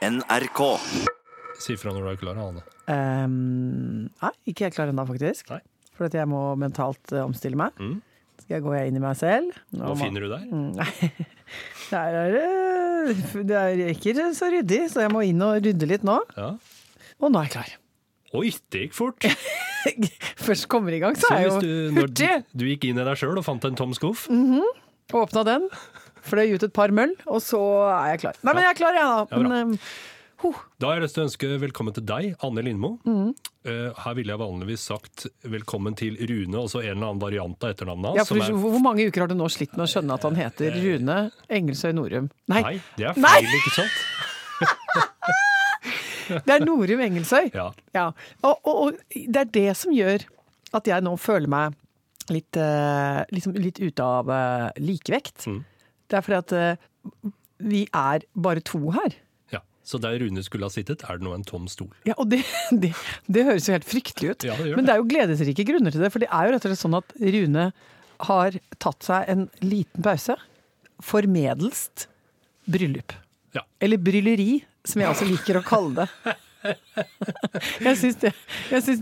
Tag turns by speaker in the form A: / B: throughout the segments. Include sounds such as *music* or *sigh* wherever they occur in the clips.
A: NRK.
B: Si fra når du er klar, Anne.
C: Um, nei, ikke helt klar ennå, faktisk.
B: Nei.
C: For at jeg må mentalt eh, omstille meg.
B: Mm.
C: Skal jeg gå inn i meg selv?
B: Hva finner du der?
C: Mm, Nei, *laughs* der er det Det er ikke så ryddig, så jeg må inn og rydde litt nå.
B: Ja.
C: Og nå er jeg klar.
B: Oi, det gikk fort! *laughs*
C: Først kommer i gang, så
B: Så
C: er jeg jo hurtig.
B: du gikk inn i deg sjøl og fant en tom skuff
C: Åpna den, fløy ut et par møll, og så er jeg klar. Nei, men jeg er klar, jeg, da.
B: Ja.
C: Men, ehm, huh.
B: Da har jeg lyst til å ønske velkommen til deg, Anne Lindmo.
C: Mm.
B: Uh, her ville jeg vanligvis sagt velkommen til Rune, og så en eller annen variant av etternavnet
C: ja,
B: hans.
C: for
B: er-
C: Hvor mange uker har du nå slitt med å skjønne at han heter Rune Engelsøy Norum? Nei,
B: Nei, det er
C: Nei!
B: feil, ikke sant? *laughs*
C: det er Norum Engelsøy.
B: Ja.
C: Ja, og, og, og det er det som gjør at jeg nå føler meg litt, uh, liksom litt ute av uh, likevekt.
B: Mm.
C: Det er fordi at eh, vi er bare to her.
B: ja. Så der Rune skulle ha sittet, er det nå en tom stol.
C: Ja, og det, *laughs* det, det høres jo helt fryktelig ut.
B: Ja, det
C: Men det er jo gledesrike grunner til det. For det er jo rett og slett sånn at Rune har tatt seg en liten pause. Formedelst bryllup.
B: Ja.
C: Eller brylleri, som jeg også liker å kalle det. *laughs* *laughs* Jeg syns det,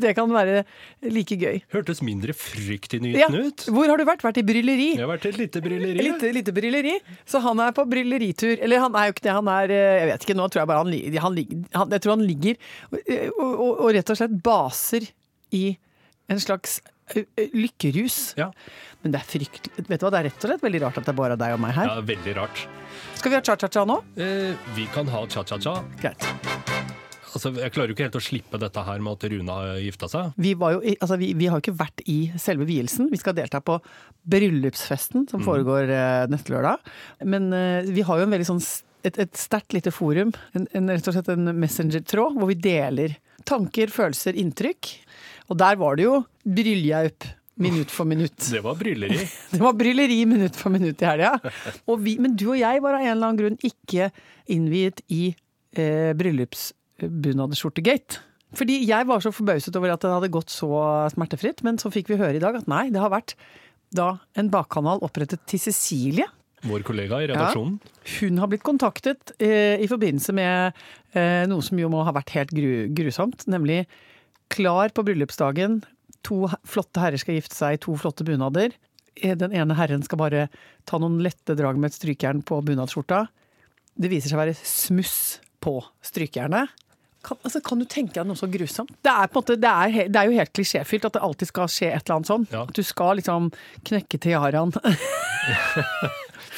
C: det kan være like gøy.
B: Hørtes mindre
C: Ja.
B: fryktinngytende ut.
C: Hvor har du vært? Vært i brylleri?
B: Jeg har vært i et lite brylleri.
C: Lite, lite brylleri. Så han er på brylleritur. Eller han er jo ikke det, han er eh, Jeg vet ikke, nå tror jeg bare han, han, han Jeg tror han ligger og, og, og rett og slett baser i en slags lykkerus.
B: Ja.
C: Men det er fryktelig Vet du hva, det er rett og slett veldig rart at det er bare deg og meg her.
B: ja, veldig rart.
C: Skal vi ha cha-cha-cha nå?
B: Eh, vi kan ha cha-cha-cha.
C: Greit.
B: Altså, jeg klarer jo ikke helt å slippe dette her med at Rune har gifta seg.
C: Vi, var jo, altså, vi, vi har jo ikke vært i selve vielsen. Vi skal delta på bryllupsfesten som foregår mm. neste lørdag. Men uh, vi har jo en veldig sånn et, et sterkt lite forum, en, en, rett og slett en messenger-tråd, hvor vi deler tanker, følelser, inntrykk. Og der var det jo bryljaup minutt for minutt.
B: Det var brylleri. *laughs*
C: Det var brylleri minutt for minutt i helga. Vi- Men du og jeg var av en eller annen grunn ikke innviet i eh, bryllupsbunadsskjortegate. Fordi jeg var så forbauset over at det hadde gått så smertefritt, men så fikk vi høre i dag at nei, det har vært da en bakkanal opprettet til Cecilie.
B: Vår kollega i redaksjonen.
C: Hun har blitt kontaktet eh, i forbindelse med eh, noe som jo må ha vært helt gru, grusomt, nemlig klar på bryllupsdagen. To flotte herrer skal gifte seg i to flotte bunader. Eh, Den ene herren skal bare ta noen lette drag med et strykjern på bunadsskjorta. Det viser seg å være smuss på strykejernet. Kan, altså, kan du tenke deg noe så grusomt? Det er, måte, det er, det er jo helt klisjéfylt at det alltid skal skje et eller annet sånn.
B: Ja.
C: At du skal liksom knekke tiaraen. *laughs*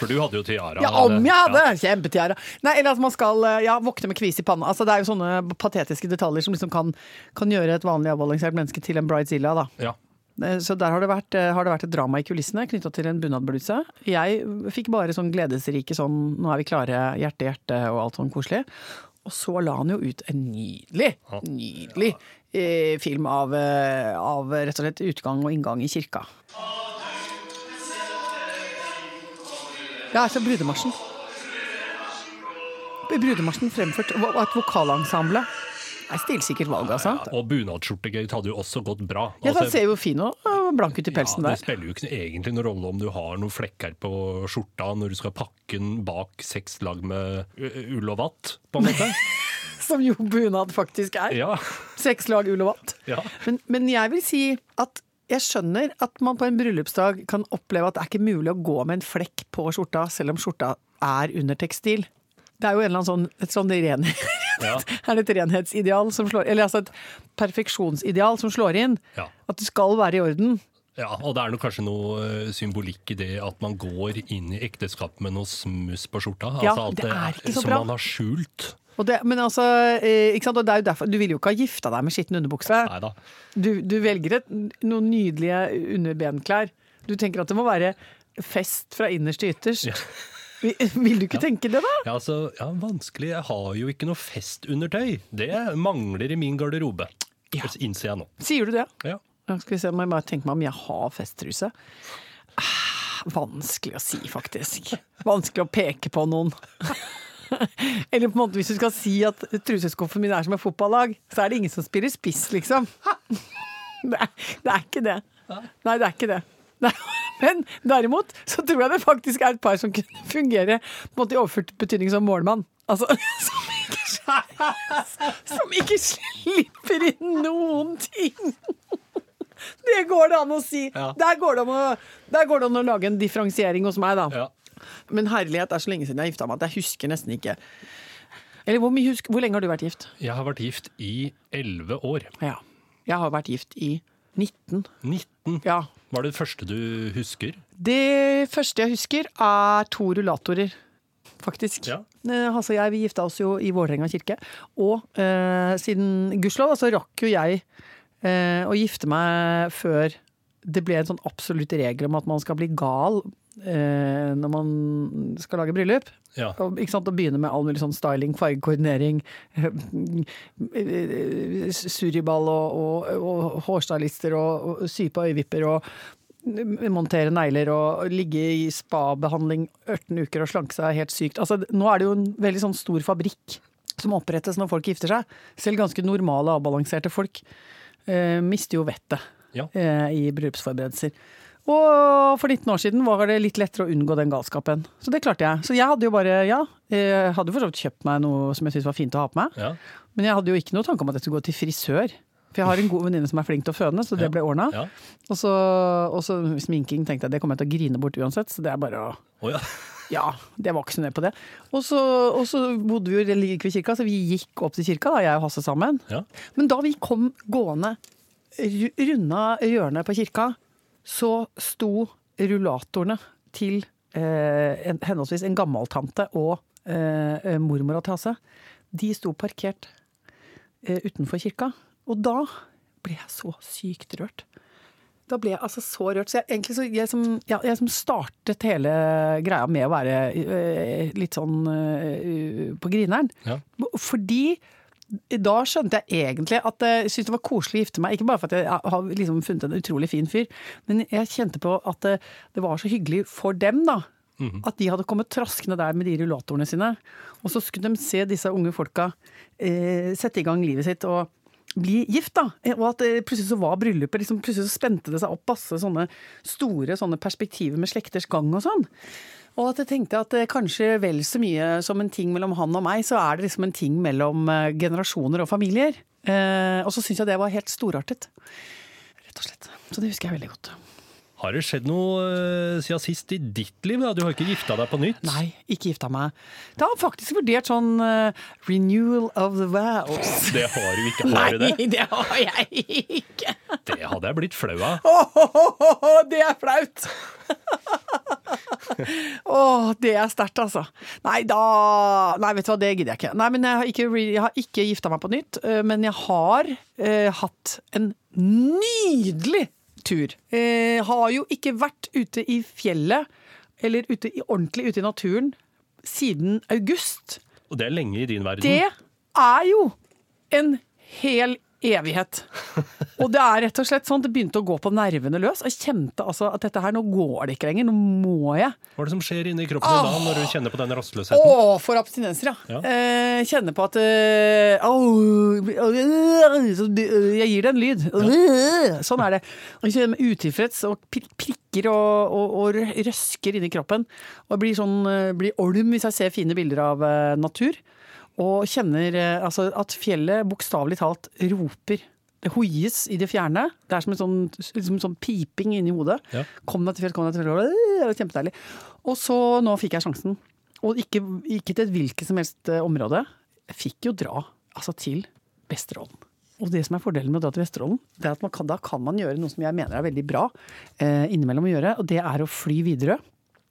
B: For du hadde jo tiara.
C: Ja, om jeg hadde! Kjempetiara. Nei, eller at man skal eh, ja, våkne med kvis i panna. Altså, det er jo sånne patetiske detaljer som liksom kan, kan gjøre et vanlig avbalansert menneske til en bridezilla. Da.
B: Ja.
C: Eh, Så der har det, vært, eh, har det vært et drama i kulissene knytta til en bunadbluse. Jeg fikk bare sånn gledesrike sånn 'nå er vi klare', hjerte, hjerte og alt sånn koselig. Og så la han jo ut en nydelig, nydelig eh, film av, eh, av rett og slett utgang og inngang i kirka. Ja, altså brudemarsjen. Brudemarsjen fremført av et vokalensemble. Er stilsikkert valg, altså.
B: Og bunadsskjortegate hadde jo også gått bra.
C: Ja,
B: Altså,
C: Han ser jo fin og øh, blank ut i pelsen
B: ja, det spiller jo ikke egentlig noen rolle om du har noen flekker på skjorta når du skal pakke den bak seks lag med ull og vatt, på en måte. *laughs*
C: Som jo bunad faktisk er.
B: Ja,
C: Seks lag ull og vatt.
B: ja.
C: Men, men jeg vil si at jeg skjønner at man på en bryllupsdag kan oppleve at det er ikke mulig å gå med en flekk på skjorta, selv om skjorta er under tekstil. Det er jo en eller annen sånn, et sånn ren, *laughs*
B: Ja.
C: er det et renhetsideal som slår Eller altså et perfeksjonsideal som slår inn.
B: Ja.
C: At det skal være i orden.
B: ja, og det er nok kanskje noe symbolikk i det at man går inn i ekteskap med noe smuss på skjorta.
C: Ja,
B: altså alt
C: det er ikke så
B: som
C: bra.
B: man har skjult.
C: Det, men altså, eh, ikke sant? Og det er jo derfor, Du vil jo ikke ha gifta deg med skitten underbukse.
B: Neida.
C: Du, du velger et, noen nydelige underbenklær. Du tenker at det må være fest fra innerst til ytterst.
B: Ja.
C: Vi- Vil du ikke tenke det, da?
B: Ja, altså, ja, vanskelig. Jeg har jo ikke noe festundertøy. Det mangler i min garderobe.
C: Ja.
B: Det innser jeg nå.
C: Sier du det?
B: Ja.
C: Nå skal vi se, må jeg bare tenke meg om jeg har festtruse. Ah, vanskelig å si, faktisk. Vanskelig å peke på noen. *laughs* Eller på en måte hvis du skal si at truseskuffen min er som et fotballag, så er det ingen som spiller spiss, liksom. *laughs* Det er, det er ikke det. Nei, det er ikke det. Nei, men derimot så tror jeg det faktisk er et par som kunne fungere på i overført betydning som målmann. Altså, *laughs* som, ikke, Som ikke slipper inn noen ting! Det går det an å si.
B: Ja.
C: Der, går å, der går det an å lage en differensiering hos meg, da.
B: Ja.
C: Men herlighet, det er så lenge siden jeg gifta meg at jeg husker nesten ikke. Eller hvor, husk, hvor lenge har du vært gift?
B: Jeg har vært gift i elleve år.
C: Ja. Jeg har vært gift i 19.
B: 19
C: Ja.
B: var det første du husker.
C: Det første jeg husker, er to rullatorer. Faktisk.
B: Ja.
C: Eh, Hasse og jeg vi gifta oss jo i Vålerenga kirke. Og eh, siden gudskjelov så rakk jo jeg eh, å gifte meg før det ble en sånn absolutt regel om at man skal bli gal eh, når man skal lage bryllup.
B: Ja.
C: Og, ikke sant, og begynne med all mulig sånn styling, fargekoordinering, surriball og, og, og hårstylister og, og sy på øyevipper og montere negler og ligge i spa-behandling 18 uker og slanke seg helt sykt. Altså, nå er det jo en veldig sånn stor fabrikk som opprettes når folk gifter seg. Selv ganske normale, avbalanserte folk eh, mister jo vettet
B: Ja.
C: eh, i bryllupsforberedelser. Og for 19 år siden var det litt lettere å unngå den galskapen. Så det klarte jeg. Så jeg hadde jo bare, ja, jeg hadde for så vidt kjøpt meg noe som jeg syntes var fint å ha på meg.
B: Ja.
C: Men jeg hadde jo ikke noe tanke om at jeg skulle gå til frisør. For jeg har en god venninne som er flink til å føne, så det ble ordna.
B: Ja.
C: Og så og så sminking tenkte jeg det kommer jeg til å grine bort uansett, så det er bare å
B: oh, ja.
C: Ja, det var ikke så nøye på det. Og så, og så bodde vi jo like ved kirka, så vi gikk opp til kirka, da, jeg og Hasse sammen.
B: Ja.
C: Men da vi kom gående, runda hjørnet på kirka, så sto rullatorene til eh, en, henholdsvis en gammeltante og eh, mormora til Hasse. De sto parkert eh, utenfor kirka. Og da ble jeg så sykt rørt. Da ble jeg altså så rørt. Så jeg, egentlig så, jeg, som, ja, jeg som startet hele greia med å være eh, litt sånn eh, på grineren.
B: Ja.
C: Fordi da skjønte jeg egentlig at jeg syntes det var koselig å gifte meg. Ikke bare for at jeg har liksom funnet en utrolig fin fyr, men jeg kjente på at det, det var så hyggelig for dem, da. At de hadde kommet traskende der med de rullatorene sine. Og så skulle de se disse unge folka eh, sette i gang livet sitt og bli gift, da. Og at det plutselig så var bryllupet liksom, Plutselig så spente det seg opp masse sånne store sånne perspektiver med slekters gang og sånn. Og at jeg tenkte at eh, kanskje vel så mye som en ting mellom han og meg, så er det liksom en ting mellom eh, generasjoner og familier. Eh, og så syns jeg det var helt storartet. Rett og slett. Så det husker jeg veldig godt.
B: Har det skjedd noe eh, siden sist i ditt liv? da? Du har ikke gifta deg på nytt?
C: Nei, ikke gifta meg. Det har faktisk vurdert sånn uh, renewal of the vows.
B: Det har du ikke. Har du det?
C: Nei, det har jeg ikke.
B: Det hadde jeg blitt flau av.
C: Åh, det er flaut! *laughs* Åh, det er sterkt, altså. Nei, da Nei, vet du hva, det gidder jeg ikke. Nei, men jeg har ikke, jeg har ikke gifta meg på nytt, øh, men jeg har øh, hatt en nydelig tur. Eh, har jo ikke vært ute i fjellet, eller ute i, ordentlig ute i naturen, siden august.
B: Og det er lenge i din verden.
C: Det er jo en hel evighet. Og det er rett og slett sånn, det begynte å gå på nervene løs. Jeg kjente altså at dette her, nå går det ikke lenger, nå må jeg.
B: Hva er det som skjer inni kroppen din da, når du kjenner på den rastløsheten?
C: Å, for abstinenser, ja.
B: Ja.
C: Eh, kjenner på at eh, Jeg gir det en lyd. Ja. Sånn er det. Utilfreds og prikker og, og, og røsker inni kroppen. Og blir, sånn, eh, blir olm hvis jeg ser fine bilder av eh, natur. Og kjenner eh, altså, at fjellet bokstavelig talt roper. Det hoies i det fjerne. Det er som en sånn, liksom en sånn piping inni hodet.
B: Ja.
C: Kom deg til fjellet, kom deg til fjellet. Det var kjempedeilig. Og så nå fikk jeg sjansen. Og ikke, ikke til et hvilket som helst eh, område. Jeg fikk jo dra altså, til Vesterålen. Og det som er fordelen med å dra til Vesterålen, det er at man kan, da kan man gjøre noe som jeg mener er veldig bra eh, innimellom å gjøre, og det er å fly Widerøe.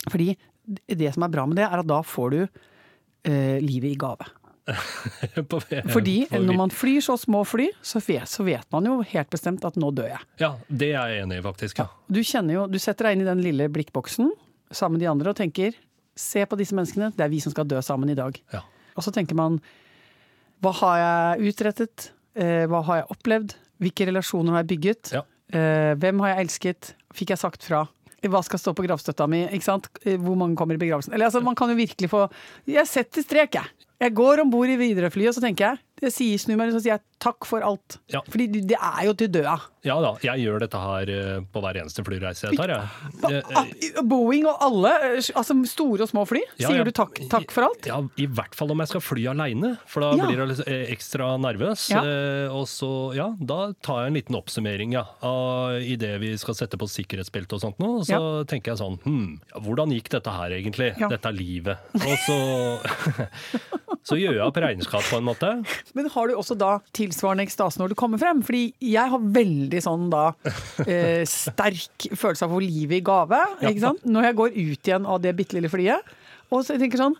C: Fordi det som er bra med det, er at da får du eh, livet i gave. *laughs* Fordi når man flyr så små fly, så vet, så vet man jo helt bestemt at nå dør jeg.
B: Ja, det er jeg enig i, faktisk. Ja.
C: Du kjenner jo, du setter deg inn i den lille blikkboksen sammen med de andre og tenker se på disse menneskene, det er vi som skal dø sammen i dag.
B: Ja.
C: Og så tenker man hva har jeg utrettet, eh, hva har jeg opplevd, hvilke relasjoner har jeg bygget,
B: Ja.
C: eh, hvem har jeg elsket, fikk jeg sagt fra. Hva skal stå på gravstøtta mi? ikke sant? Eh, Hvor mange kommer i begravelsen? Eller altså, Man kan jo virkelig få Jeg setter strek, jeg. Jeg går om bord i Widerøe-flyet og så tenker jeg det sier snu meg, så sier jeg takk for alt.
B: Ja.
C: Fordi det er jo til døda.
B: Ja da, jeg gjør dette her eh, på hver eneste flyreise jeg tar, jeg. Eh,
C: Ah, Boeing og alle, eh, altså store og små fly,
B: Ja,
C: sier du takk, takk for alt?
B: Ja, I hvert fall om jeg skal fly aleine, for da
C: Ja.
B: blir jeg ekstra nervøs. Og så, ja, da tar jeg en liten oppsummering ja, av idet vi skal sette på sikkerhetsbelte og sånt nå. Så tenker jeg sånn hm, hvordan gikk dette her egentlig? Dette er livet. Og så, *laughs* så gjør jeg opp regnskap på en måte.
C: Men har du også da tilsvarende ekstase når du kommer frem? Fordi jeg har veldig sånn da eh, sterk følelse av å få livet i gave. Ikke sant? Når jeg går ut igjen av det bitte lille flyet. Og så tenker jeg sånn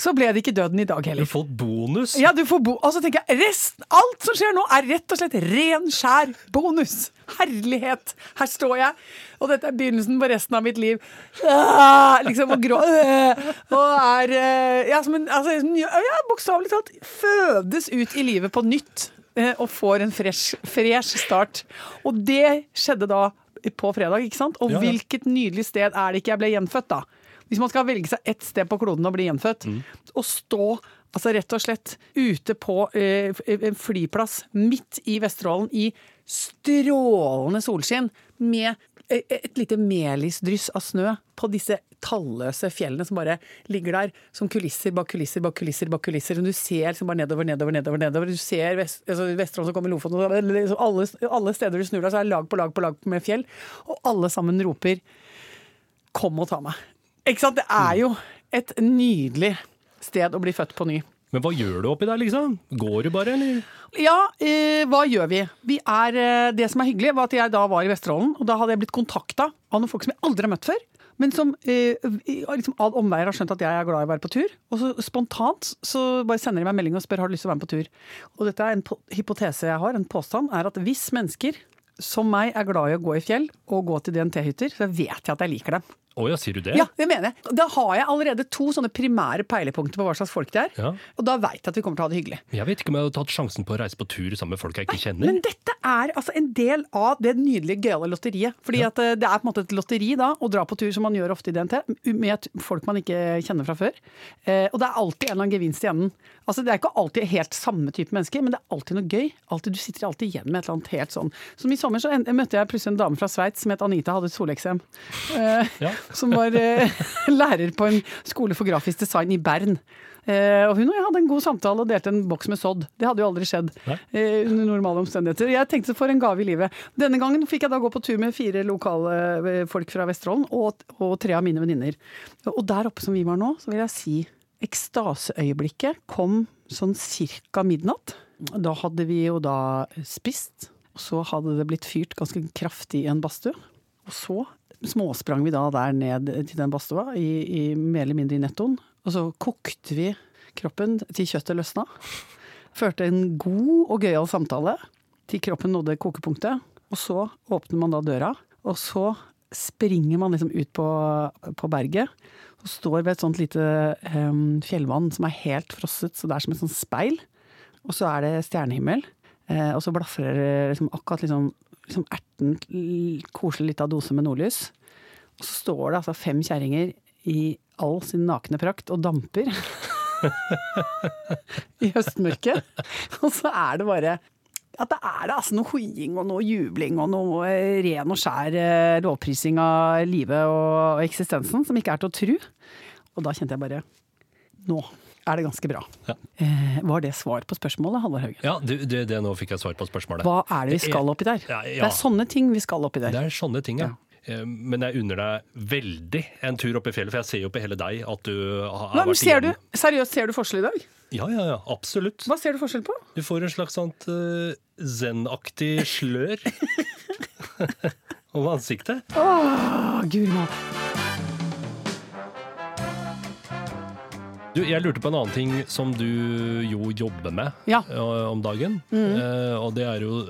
C: Så ble det ikke døden i dag heller.
B: Du får bonus.
C: Ja, du får bo Og så tenker jeg rest, alt som skjer nå er rett og slett ren, skjær bonus. Herlighet. Her står jeg, og dette er begynnelsen på resten av mitt liv. Ah, liksom og grå øh, Og er eh, Ja, som en altså, ja, bokstavelig talt fødes ut i livet på nytt. Eh, Og får en fresh, fresh start. Og det skjedde da på fredag, ikke sant? Og
B: Ja, ja.
C: hvilket nydelig sted er det ikke jeg ble gjenfødt, da? Hvis man skal velge seg ett sted på kloden og bli gjenfødt, og stå altså rett og slett ute på eh, en flyplass midt i Vesterålen i strålende solskinn med eh, et lite melisdryss av snø på disse talløse fjellene som bare ligger der som kulisser bak kulisser bak kulisser. bak kulisser, og Du ser liksom bare nedover, nedover, nedover. nedover. Du ser vest, altså Vesterålen som kommer Lofoten. liksom Alle, alle steder du snur deg, så er det lag på lag på lag med fjell. Og alle sammen roper 'kom og ta meg'. Ikke sant? Det er jo et nydelig sted å bli født på ny.
B: Men hva gjør du oppi der, liksom? Går du bare, eller?
C: Ja, eh, hva gjør vi? vi er, eh, det som er hyggelig, var at jeg da var i Vesterålen, og da hadde jeg blitt kontakta av noen folk som jeg aldri har møtt før. Men som eh, liksom av omveier har skjønt at jeg er glad i å være på tur. Og så spontant så bare sender de meg en melding og spør har du lyst til å være med på tur. Og dette er en po- hypotese jeg har, en påstand, er at hvis mennesker som meg er glad i å gå i fjell og gå til DNT-hytter, så vet jeg at jeg liker dem.
B: Å ja, sier du det?
C: Ja, det mener jeg. Da har jeg allerede to sånne primære peilepunkter på hva slags folk det er.
B: Ja.
C: Og da veit jeg at vi kommer til å ha det hyggelig.
B: Jeg vet ikke om jeg hadde tatt sjansen på å reise på tur sammen med folk jeg ikke kjenner.
C: Men dette er altså en del av det nydelige, gøyale lotteriet. Fordi at eh, det er på en måte et lotteri da, å dra på tur som man gjør ofte i DNT, med folk man ikke kjenner fra før. Eh, og det er alltid en eller annen gevinst i enden. Altså Det er ikke alltid helt samme type mennesker, men det er alltid noe gøy. Altid, du sitter alltid igjen med et eller annet helt sånn. Som i sommer så møtte jeg plutselig en dame fra Sveits som het Anita, hadde soleksem. Eh,
B: Ja.
C: Som var eh, *laughs* lærer på en skole for grafisk design i Bern. Eh, og hun og jeg hadde en god samtale og delte en boks med sodd. Det hadde jo aldri skjedd
B: Nei.
C: eh, under normale omstendigheter. Jeg tenkte for en gave i livet. Denne gangen fikk jeg da gå på tur med fire lokale folk fra Vesterålen og, og tre av mine venninner. Og der oppe som vi var nå, så vil jeg si ekstaseøyeblikket kom sånn cirka midnatt. Da hadde vi jo da spist, og så hadde det blitt fyrt ganske kraftig i en badstue. Og så småsprang vi da der ned til den badstua, mer eller mindre i nettoen. Og så kokte vi kroppen til kjøttet løsna. Førte en god og gøyal samtale til kroppen nådde kokepunktet. Og så åpner man da døra, og så springer man liksom ut på, på berget. Og står ved et sånt lite um, fjellvann som er helt frosset, så det er som et sånt speil. Og så er det stjernehimmel. Eh, og så blafrer det liksom akkurat liksom, liksom erten koselig lita dose med nordlys. Og så står det altså fem kjerringer i all sin nakne prakt og damper. *laughs* I høstmørket. Og så er det bare at det er det altså noe hoiing og noe jubling og noe eh, ren og skjær eh, lovprising av livet og eksistensen som ikke er til å tru. Og da kjente jeg bare Nå er det ganske bra.
B: Ja.
C: Eh, var det svar på spørsmålet, Halvard Haugen?
B: Ja, det, det, det nå fikk jeg svar på spørsmålet.
C: Hva er det vi skal oppi der?
B: Ja, ja.
C: Det er sånne ting vi skal oppi der.
B: Det er sånne ting, ja. Eh, Men jeg unner deg veldig en tur opp i fjellet, for jeg ser jo på hele deg at du har
C: Hva,
B: vært
C: ser du, seriøst, ser du forskjell i dag?
B: Ja, ja, ja, absolutt.
C: Hva ser du forskjell på?
B: Du får en slags sånt uh, zen-aktig slør *laughs* *laughs* om ansiktet.
C: Åh, guri
B: Du, jeg lurte på en annen ting som du jo jobber med
C: Ja. Mm.
B: eh, om dagen. Eh, og det er jo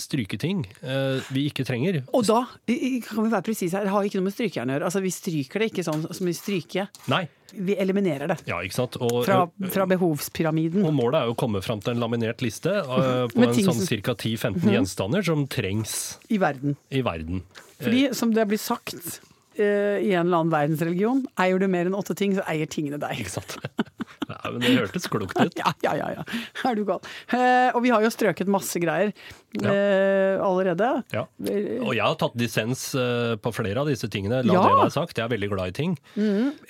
B: stryketing eh, vi ikke trenger.
C: Og da kan vi være presise her, det har ikke noe med strykejern å gjøre. Altså, vi stryker det ikke sånn som vi stryker.
B: Nei.
C: Vi eliminerer det
B: Ja, ikke sant? Og,
C: fra, fra behovspyramiden.
B: og målet er jo å komme fram til en laminert liste uh, på *laughs* en sånn
C: som-
B: ca. 10-15 gjenstander som trengs
C: i verden.
B: i verden.
C: Fordi, som det blir sagt eh, i en eller annen verdensreligion. Eier du mer enn åtte ting, så eier tingene deg.
B: Ikke sant? *laughs* Ja, men det hørtes klokt ut. *laughs*
C: Ja, ja, ja. ja. Er du gal. Eh, og vi har jo strøket masse greier eh, allerede.
B: Ja. Og jeg har tatt dissens eh, på flere av disse tingene. La
C: Ja.
B: det være sagt. Jeg er veldig glad i ting.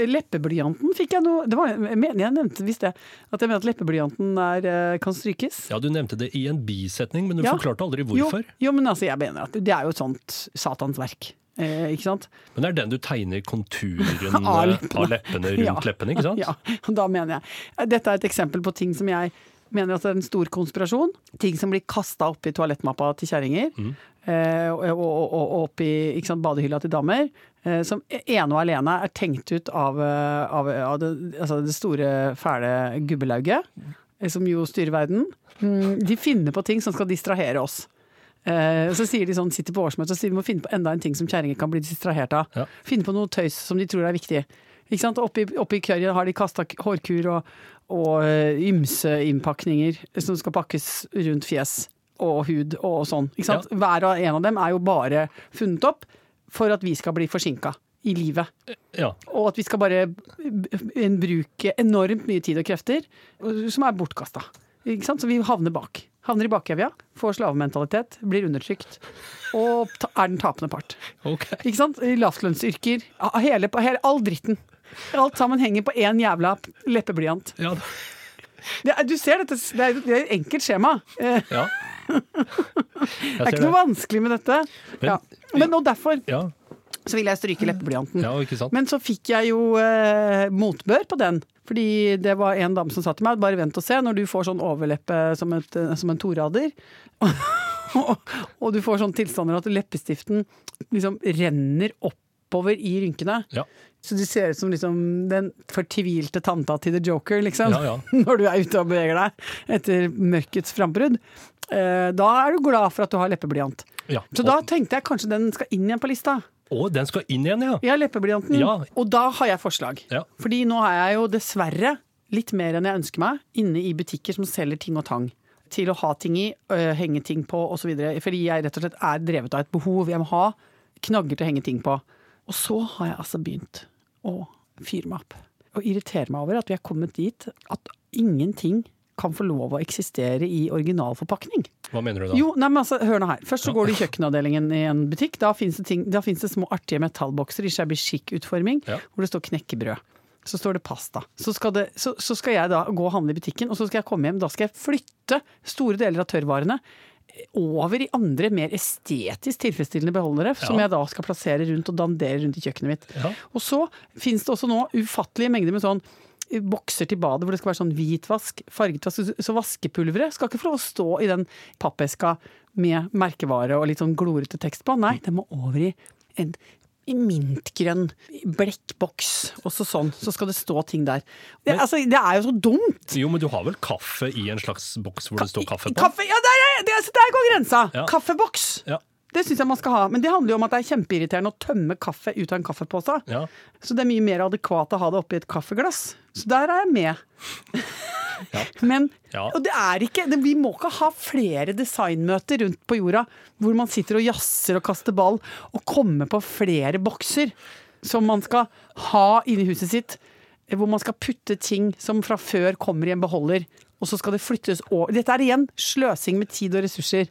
C: Leppeblyanten fikk jeg noe det var, jeg, mener, jeg nevnte visst det. At jeg mener at leppeblyanten er, eh, kan strykes.
B: Ja, Du nevnte det i en bisetning, men du
C: Ja.
B: forklarte aldri hvorfor.
C: Jo, jo, men altså, jeg mener at det er jo et sånt satans verk. Eh, ikke sant?
B: Men det er den du tegner konturen *laughs*
C: Av leppene. *laughs*
B: rundt
C: Ja.
B: leppene, ikke sant?
C: Ja, da mener jeg Dette er et eksempel på ting som jeg mener at det er en stor konspirasjon. Ting som blir kasta i toalettmappa til kjerringer.
B: Mm.
C: eh, og, og, og, og opp i ikke sant, badehylla til damer. eh, som ene og alene er tenkt ut av, eh, av, av det, altså det store, fæle gubbelauget, som jo styrer verden. Mm, de finner på ting som skal distrahere oss. Eh, så sier de sånn, sitter på årsmøte og sier de må finne på enda en ting som kjerringer kan bli distrahert av.
B: Ja.
C: Finne på noe tøys som de tror er viktig. Ikke sant? Oppi, oppi curryen har de kasta hårkur og, og eh, ymse innpakninger som skal pakkes rundt fjes og hud og sånn. Ikke sant? Hver og en av dem er jo bare funnet opp for at vi skal bli forsinka i livet.
B: Ja.
C: Og at vi skal bare bruke enormt mye tid og krefter som er bortkasta. Så vi havner bak. Havner i bakevja, får slavementalitet, blir undertrykt. Og er den tapende part.
B: Ok.
C: Ikke sant? Lavtlønnsyrker. Hele, hele, all dritten. Alt sammen henger på én jævla leppeblyant.
B: Ja.
C: Det du ser dette, det er, det er et enkelt skjema.
B: Ja. *laughs*
C: Det er ikke noe vanskelig med dette.
B: Men-
C: Ja. Men og derfor
B: Ja,
C: så ville jeg stryke leppeblyanten.
B: ja?
C: Men så fikk jeg jo eh, motbør på den. Fordi det var en dame som sa til meg bare vent og se, når du får sånn overleppe som, et, eh, som en torader, *laughs* og, og du får sånn tilstander at leppestiften liksom renner oppover i rynkene.
B: Ja.
C: Så du ser ut som liksom den fortvilte tanta til The Joker, liksom.
B: Ja, ja. *laughs*
C: Når du er ute og beveger deg etter mørkets frambrudd. Eh, da er du glad for at du har leppeblyant.
B: ja.
C: Så da tenkte jeg kanskje den skal inn igjen på lista.
B: Å, den skal inn igjen, ja!
C: Ja, leppeblyanten.
B: Ja.
C: Og da har jeg forslag.
B: Ja.
C: Fordi nå er jeg jo dessverre litt mer enn jeg ønsker meg inne i butikker som selger ting og tang. Til å ha ting i, øh, henge ting på osv. Fordi jeg rett og slett er drevet av et behov. Jeg må ha knagger til å henge ting på. Og så har jeg altså begynt å fyre meg opp. Og irritere meg over at vi er kommet dit at ingenting kan få lov å eksistere i originalforpakning.
B: Hva mener du da?
C: Jo, nei, men altså, hør nå her. Først så går du i *laughs* kjøkkenavdelingen i en butikk. Da finnes det, det små artige metallbokser i shabby chic-utforming
B: Ja.
C: hvor det står knekkebrød. Så står det pasta. Så skal, det, så, så skal jeg da gå og handle i butikken, og så skal jeg komme hjem. Da skal jeg flytte store deler av tørrvarene over i andre, mer estetisk tilfredsstillende beholdere, som jeg da skal plassere rundt og dandere rundt i kjøkkenet mitt.
B: Ja.
C: Og så finnes det også nå ufattelige mengder med sånn bokser til badet hvor det skal være sånn hvitvask, fargetvask. Så vaskepulveret skal ikke få lov å stå i den pappeska med merkevare og litt sånn glorete tekst på. Nei, det må over i en i mintgrønn blekkboks. Og så sånn. Så skal det stå ting der. Det, altså, det er jo så dumt!
B: Jo, men du har vel kaffe i en slags boks hvor det står kaffe på?
C: Kaffe, ja, der, er- der går grensa!
B: Ja.
C: Kaffeboks!
B: Ja.
C: Det syns jeg man skal ha. Men det handler jo om at det er kjempeirriterende å tømme kaffe ut av en kaffepose.
B: Ja.
C: Så det er mye mer adekvat å ha det oppi et kaffeglass. Så der er jeg med. *laughs* Men
B: Ja.
C: Og det er ikke det, Vi må ikke ha flere designmøter rundt på jorda hvor man sitter og jazzer og kaster ball og kommer på flere bokser som man skal ha inni huset sitt. Hvor man skal putte ting som fra før kommer i en beholder, og så skal det flyttes over. Dette er igjen sløsing med tid og ressurser.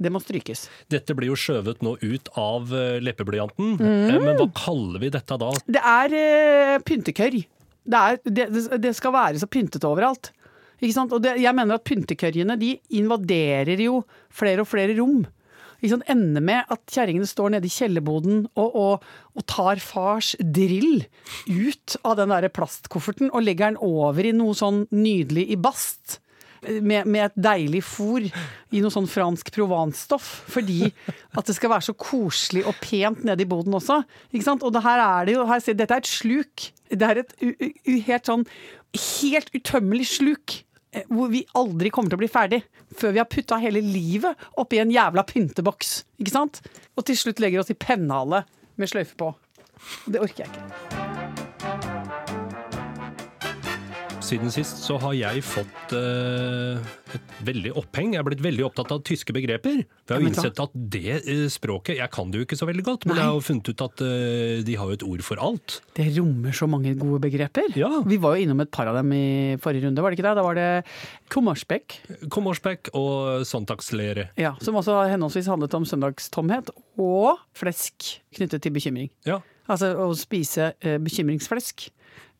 C: Det må strykes.
B: Dette blir jo skjøvet nå ut av eh, leppeblyanten,
C: Mm.
B: Men hva kaller vi dette da?
C: Det er uh, pyntekørr. Det, er, det, det- det skal være så pyntete overalt. Ikke sant? Og det, jeg mener at pyntekørjene de invaderer jo flere og flere rom. Ikke sant? Ender med at kjerringene står nede i kjellerboden og, og, og tar fars drill ut av den der plastkofferten og legger den over i noe sånn nydelig i bast. Med, med et deilig fôr i noe sånn fransk provansstoff. Fordi at det skal være så koselig og pent nede i boden også. Ikke sant? Og her er det jo, her, ser- dette er et sluk. Det er et u, u, helt sånn helt utømmelig sluk. eh, Hvor vi aldri kommer til å bli ferdig. Før vi har putta hele livet oppi en jævla pynteboks. Ikke sant? Og til slutt legger oss i pennhale med sløyfe på. Det orker jeg ikke.
B: Siden sist så har jeg fått eh, et veldig oppheng. Jeg er blitt veldig opptatt av tyske begreper. For jeg har jo innsett at det eh, språket Jeg kan det jo ikke så veldig godt, men
C: Nei.
B: jeg har jo funnet ut at eh, de har jo et ord for alt.
C: Det rommer så mange gode begreper.
B: Ja.
C: Vi var jo innom et par av dem i forrige runde, var det ikke det? Da var det kummersbekk,
B: Kommersbekk og Sonntagslehre.
C: ja, som også henholdsvis handlet om søndagstomhet og flesk knyttet til bekymring.
B: Ja.
C: Altså å spise eh, bekymringsflesk.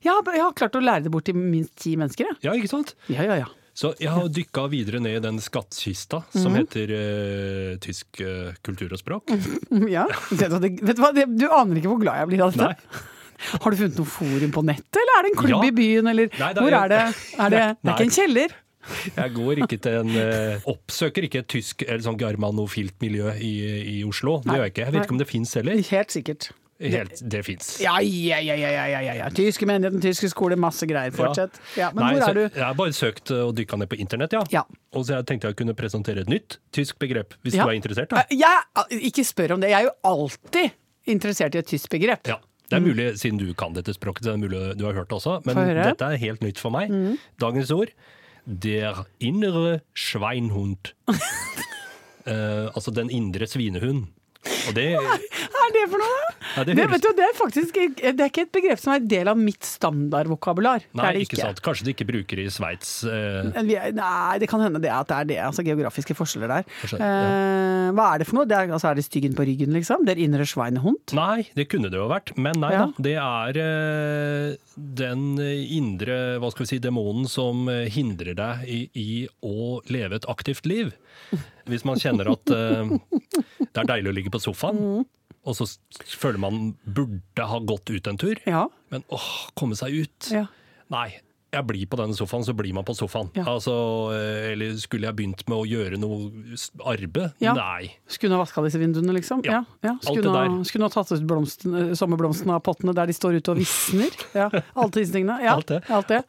C: Ja, jeg har klart å lære det bort til minst ti mennesker, jeg.
B: ja, ikke sant?
C: Ja, ja, ja.
B: Så jeg har dykka videre ned i den skattkista som heter eh, tysk eh, kultur og språk. *laughs*
C: ja. Du, det, vet du hva, det, du aner ikke hvor glad jeg blir av dette. *laughs* Har du funnet noe forum på nettet, eller er det en klubb
B: Ja.
C: i byen, eller
B: Nei, da-
C: hvor er det? Er det, *laughs* det er ikke en kjeller?
B: Jeg går ikke til en uh, Oppsøker ikke et tysk eller sånn germanofilt miljø i, i Oslo. Det
C: Nei.
B: gjør jeg ikke. Jeg vet ikke om det fins heller.
C: Helt sikkert.
B: Helt, det fins.
C: Ja, ja, ja, ja, ja. Tyske menigheten, tyske skole, masse greier. Fortsett. Ja, men
B: Nei,
C: hvor er du?
B: Jeg har bare søkt eh, og dykka ned på internett, ja.
C: Ja.
B: Og så jeg tenkte jeg kunne presentere et nytt tysk begrep, hvis du er interessert. da.
C: Eh, ikke spør om det. Jeg er jo alltid interessert i et tysk begrep.
B: Ja. Det er mulig, siden du kan dette språket, så det er mulig du har hørt det også. Men dette er helt nytt for meg. Dagens ord. Der innere Schweinhund. *laughs* Eh, altså den indre svinehund. Og det,
C: Hva er det for noe?
B: Ja, det
C: Det, du, det, er faktisk det er ikke et begrep som er en del av mitt standardvokabular. Det
B: Nei,
C: det
B: ikke sant. Kanskje de ikke bruker det i Sveits. eh,
C: Nei, det kan hende det at det er det. Altså geografiske forskjeller der.
B: Forskjell,
C: Eh, hva er det for noe? Det er, altså, er det styggen på ryggen, liksom? Der indre Schweinehund?
B: Nei, det kunne det jo vært. Men nei
C: Ja.
B: da. Det er eh, den indre hva skal vi si, demonen som eh, hindrer deg i, i å leve et aktivt liv. Hvis man kjenner at eh, det er deilig å ligge på sofaen,
C: Mm.
B: Og så føler man burde ha gått ut en tur,
C: Ja.
B: men åh, komme seg ut.
C: ja.
B: Nei. Jeg blir på denne sofaen, så blir man på sofaen.
C: Ja.
B: Altså, eh, eller skulle jeg begynt med å gjøre noe arbeid?
C: Ja.
B: Nei.
C: Skulle ha vaska disse vinduene, liksom?
B: Ja.
C: ja. Skulle ha, skulle ha tatt ut blomsten, eh, sommerblomstene av pottene der de står ute og visner? Ja. Alle disse tingene. Ja.
B: Alt det.
C: Alt det.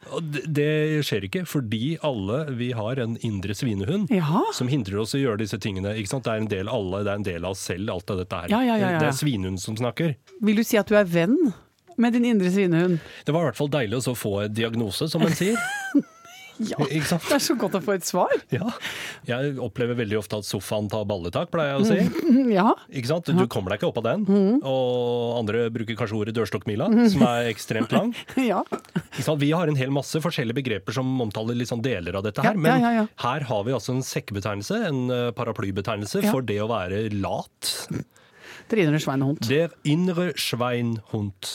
B: Det, skjer ikke, fordi alle vi har en indre svinehund som hindrer oss i å gjøre disse tingene. Ikke sant? Det er en del alle, det er en del av oss selv, alt av dette her.
C: Ja, ja, ja, ja.
B: Det er svinehund som snakker.
C: Vil du si at du er venn med din indre svinehund?
B: Det var i hvert fall deilig å få en diagnose, som en sier. *laughs*
C: Ja. Det er så godt å få et svar.
B: Ja. Jeg opplever veldig ofte at sofaen tar balletak, pleier jeg å si. *laughs*
C: Ja.
B: Ikke sant? Du kommer deg ikke opp av den.
C: Mm.
B: Og andre bruker kanskje ordet dørstokkmila, som er ekstremt lang. *laughs*
C: ja.
B: Vi har en hel masse forskjellige begreper som omtaler sånn deler av dette her. Men
C: ja, ja,
B: her har vi altså en sekkebetegnelse, en eh, paraplybetegnelse, for det å være lat.
C: Der innre Schweinehund.
B: Der innre Schweinhund.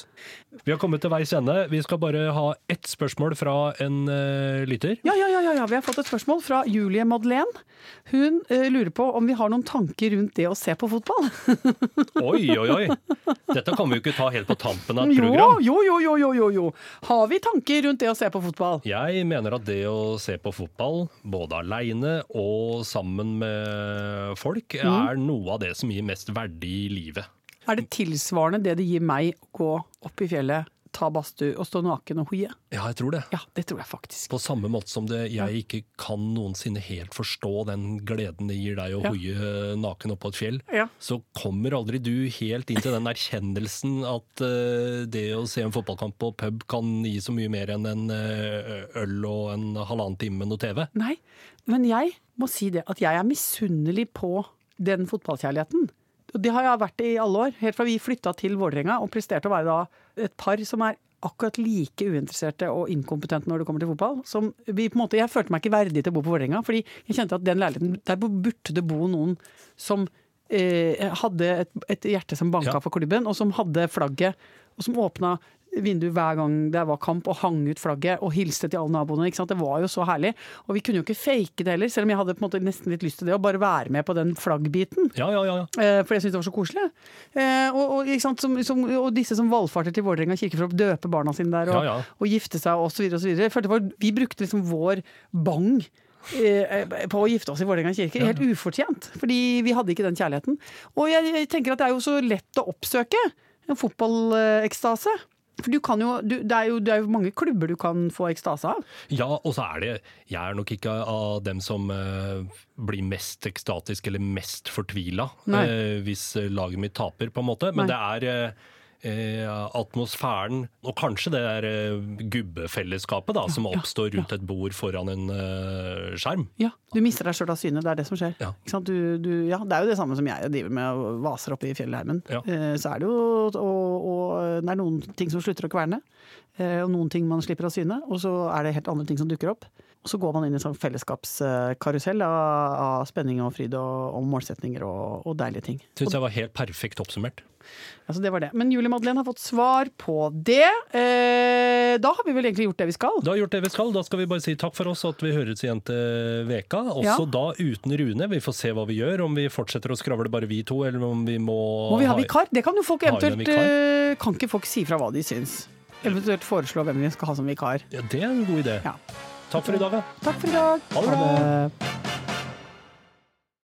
B: Vi har kommet til veis ende. Vi skal bare ha ett spørsmål fra en uh, lytter.
C: Ja, ja, ja, ja, vi har fått et spørsmål fra Julie Madeleine. Hun uh, lurer på om vi har noen tanker rundt det å se på fotball. *laughs*
B: Oi, oi, oi! Dette kan vi jo ikke ta helt på tampen av et program.
C: jo, jo, jo, jo, jo, jo. Har vi tanker rundt det å se på fotball?
B: Jeg mener at det å se på fotball, både aleine og sammen med folk,
C: Mm.
B: er noe av det som gir mest verdi i livet.
C: Er det tilsvarende det det gir meg å gå opp i fjellet, ta badstue og stå naken og hoie?
B: Ja, jeg tror det.
C: Ja, det tror jeg faktisk.
B: På samme måte som det, jeg ikke kan noensinne helt forstå den gleden det gir deg å
C: Ja.
B: hoie naken oppå et fjell,
C: Ja.
B: så kommer aldri du helt inn til den erkjennelsen at uh, det å se en fotballkamp på pub kan gi så mye mer enn en uh, øl og en halvannen time med noe TV.
C: Nei, men jeg må si det at jeg er misunnelig på den fotballkjærligheten. Det har jeg vært i alle år, helt fra vi flytta til Vålerenga og presterte å være et par som er akkurat like uinteresserte og inkompetente når det kommer til fotball. Som vi på en måte, jeg følte meg ikke verdig til å bo på Vålerenga, fordi jeg kjente at den leiligheten, der burde det bo noen som eh, hadde et, et hjerte som banka
B: Ja.
C: for klubben, og som hadde flagget, og som åpna vinduet hver gang det var kamp og hang ut flagget og hilste til alle naboene. ikke sant? Det var jo så herlig. Og vi kunne jo ikke fake det heller, selv om jeg hadde på en måte nesten litt lyst til det, å bare være med på den flaggbiten.
B: Ja, ja, ja. ja.
C: Eh, For jeg syntes det var så koselig. Eh, og, og, som, som, og disse som valfarter til Vålerenga kirke for å døpe barna sine der, og,
B: Ja, ja.
C: og gifte seg osv. osv. Vi brukte liksom vår bang eh, på å gifte oss i Vålerenga kirke. Helt ufortjent, fordi vi hadde ikke den kjærligheten. Og jeg tenker at det er jo så lett å oppsøke en fotballekstase. For du kan jo, du, det, er jo, det er jo mange klubber du kan få ekstase av.
B: Ja, og så er det Jeg er nok ikke av dem som uh, blir mest ekstatisk eller mest fortvila
C: Nei.
B: eh, hvis laget mitt taper, på en måte. Men
C: Nei.
B: det er eh, eh, atmosfæren, og kanskje det der eh, gubbefellesskapet da, som
C: ja,
B: oppstår rundt et bord foran en eh, skjerm.
C: Ja, du mister deg sjøl av syne, det er det som skjer.
B: Ja.
C: Du, du, ja, det er jo det samme som jeg driver med, og vaser oppe i fjellheimen.
B: Ja.
C: Eh, Så er det jo og, og det er noen ting som slutter å kverne, eh, og noen ting man slipper av syne, og så er det helt andre ting som dukker opp. Og så går man inn i en sånn fellesskapskarusell av, av spenning og fryd og, og målsetninger og, og deilige ting.
B: Syns jeg var helt perfekt oppsummert.
C: Altså det var det. Men Julie Madeleine har fått svar på det. Eh, da har vi vel egentlig gjort det vi skal.
B: Da har vi gjort det vi skal. Da skal vi bare si takk for oss at vi høres igjen til veka. Også
C: Ja.
B: da uten Rune. Vi får se hva vi gjør, om vi fortsetter å skravle bare vi to, eller om vi må
C: Må vi ha vikar? Det kan jo folk eventuelt eh, Kan ikke folk si fra hva de syns? Eventuelt foreslå hvem vi skal ha som vikar.
B: Ja, det er en god idé.
C: Ja.
B: Takk for i dag, da.
C: Takk for i dag.
B: Ha det bra.